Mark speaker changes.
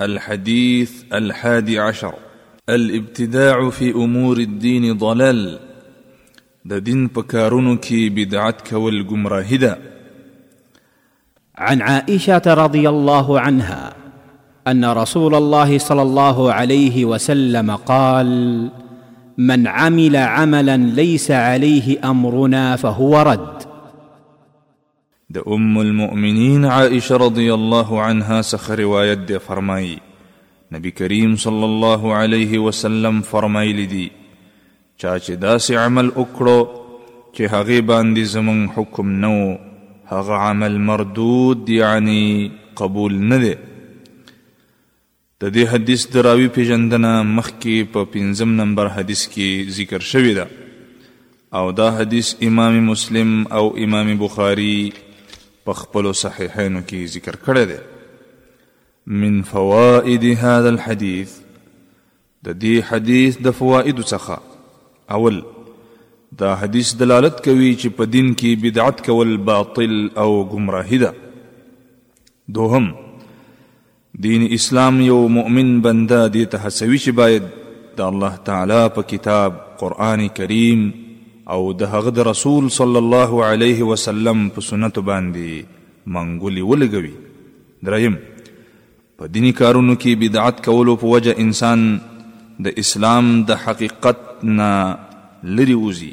Speaker 1: الحديث الحادي عشر الابتداع في امور الدين ضلال ددين بكارونك بدعتك کارونو
Speaker 2: عن عائشه رضي الله عنها ان رسول الله صلى الله عليه وسلم قال من عمل عملا ليس عليه امرنا فهو رد
Speaker 1: د ام المؤمنین عائشه رضی الله عنها څخه روایت دی فرمایي نبی کریم صلی الله علیه وسلم فرمایلی دی چا چې داسې عمل وکړو چې هغه باندې زمون حکم نو هغه عمل مردود یعنی قبول نه دی د دې حدیث د راوي پېژندنه مخکې په پنځم نمبر حدیث کې ذکر شوې ده او دا حدیث امام مسلم او امام بخاري په خپلو صحیحینو کې ذکر کړی دی من فوائد هذا الحديث د دې حدیث د فواید څخه اول دا حدیث دلالت کوي چې په دین کې بدعت کول باطل او گمراهی ده دوهم دین اسلام یو مؤمن بنده دې ته هڅوي چې باید د الله تعالی په کتاب قرآن کریم او د هغه د رسول صلی الله علیه وسلم په سنتو باندې منګولې ولګوي دریم په دینی کارونو کې بدعت کولو په وجه انسان د اسلام د حقیقت نه لري وزي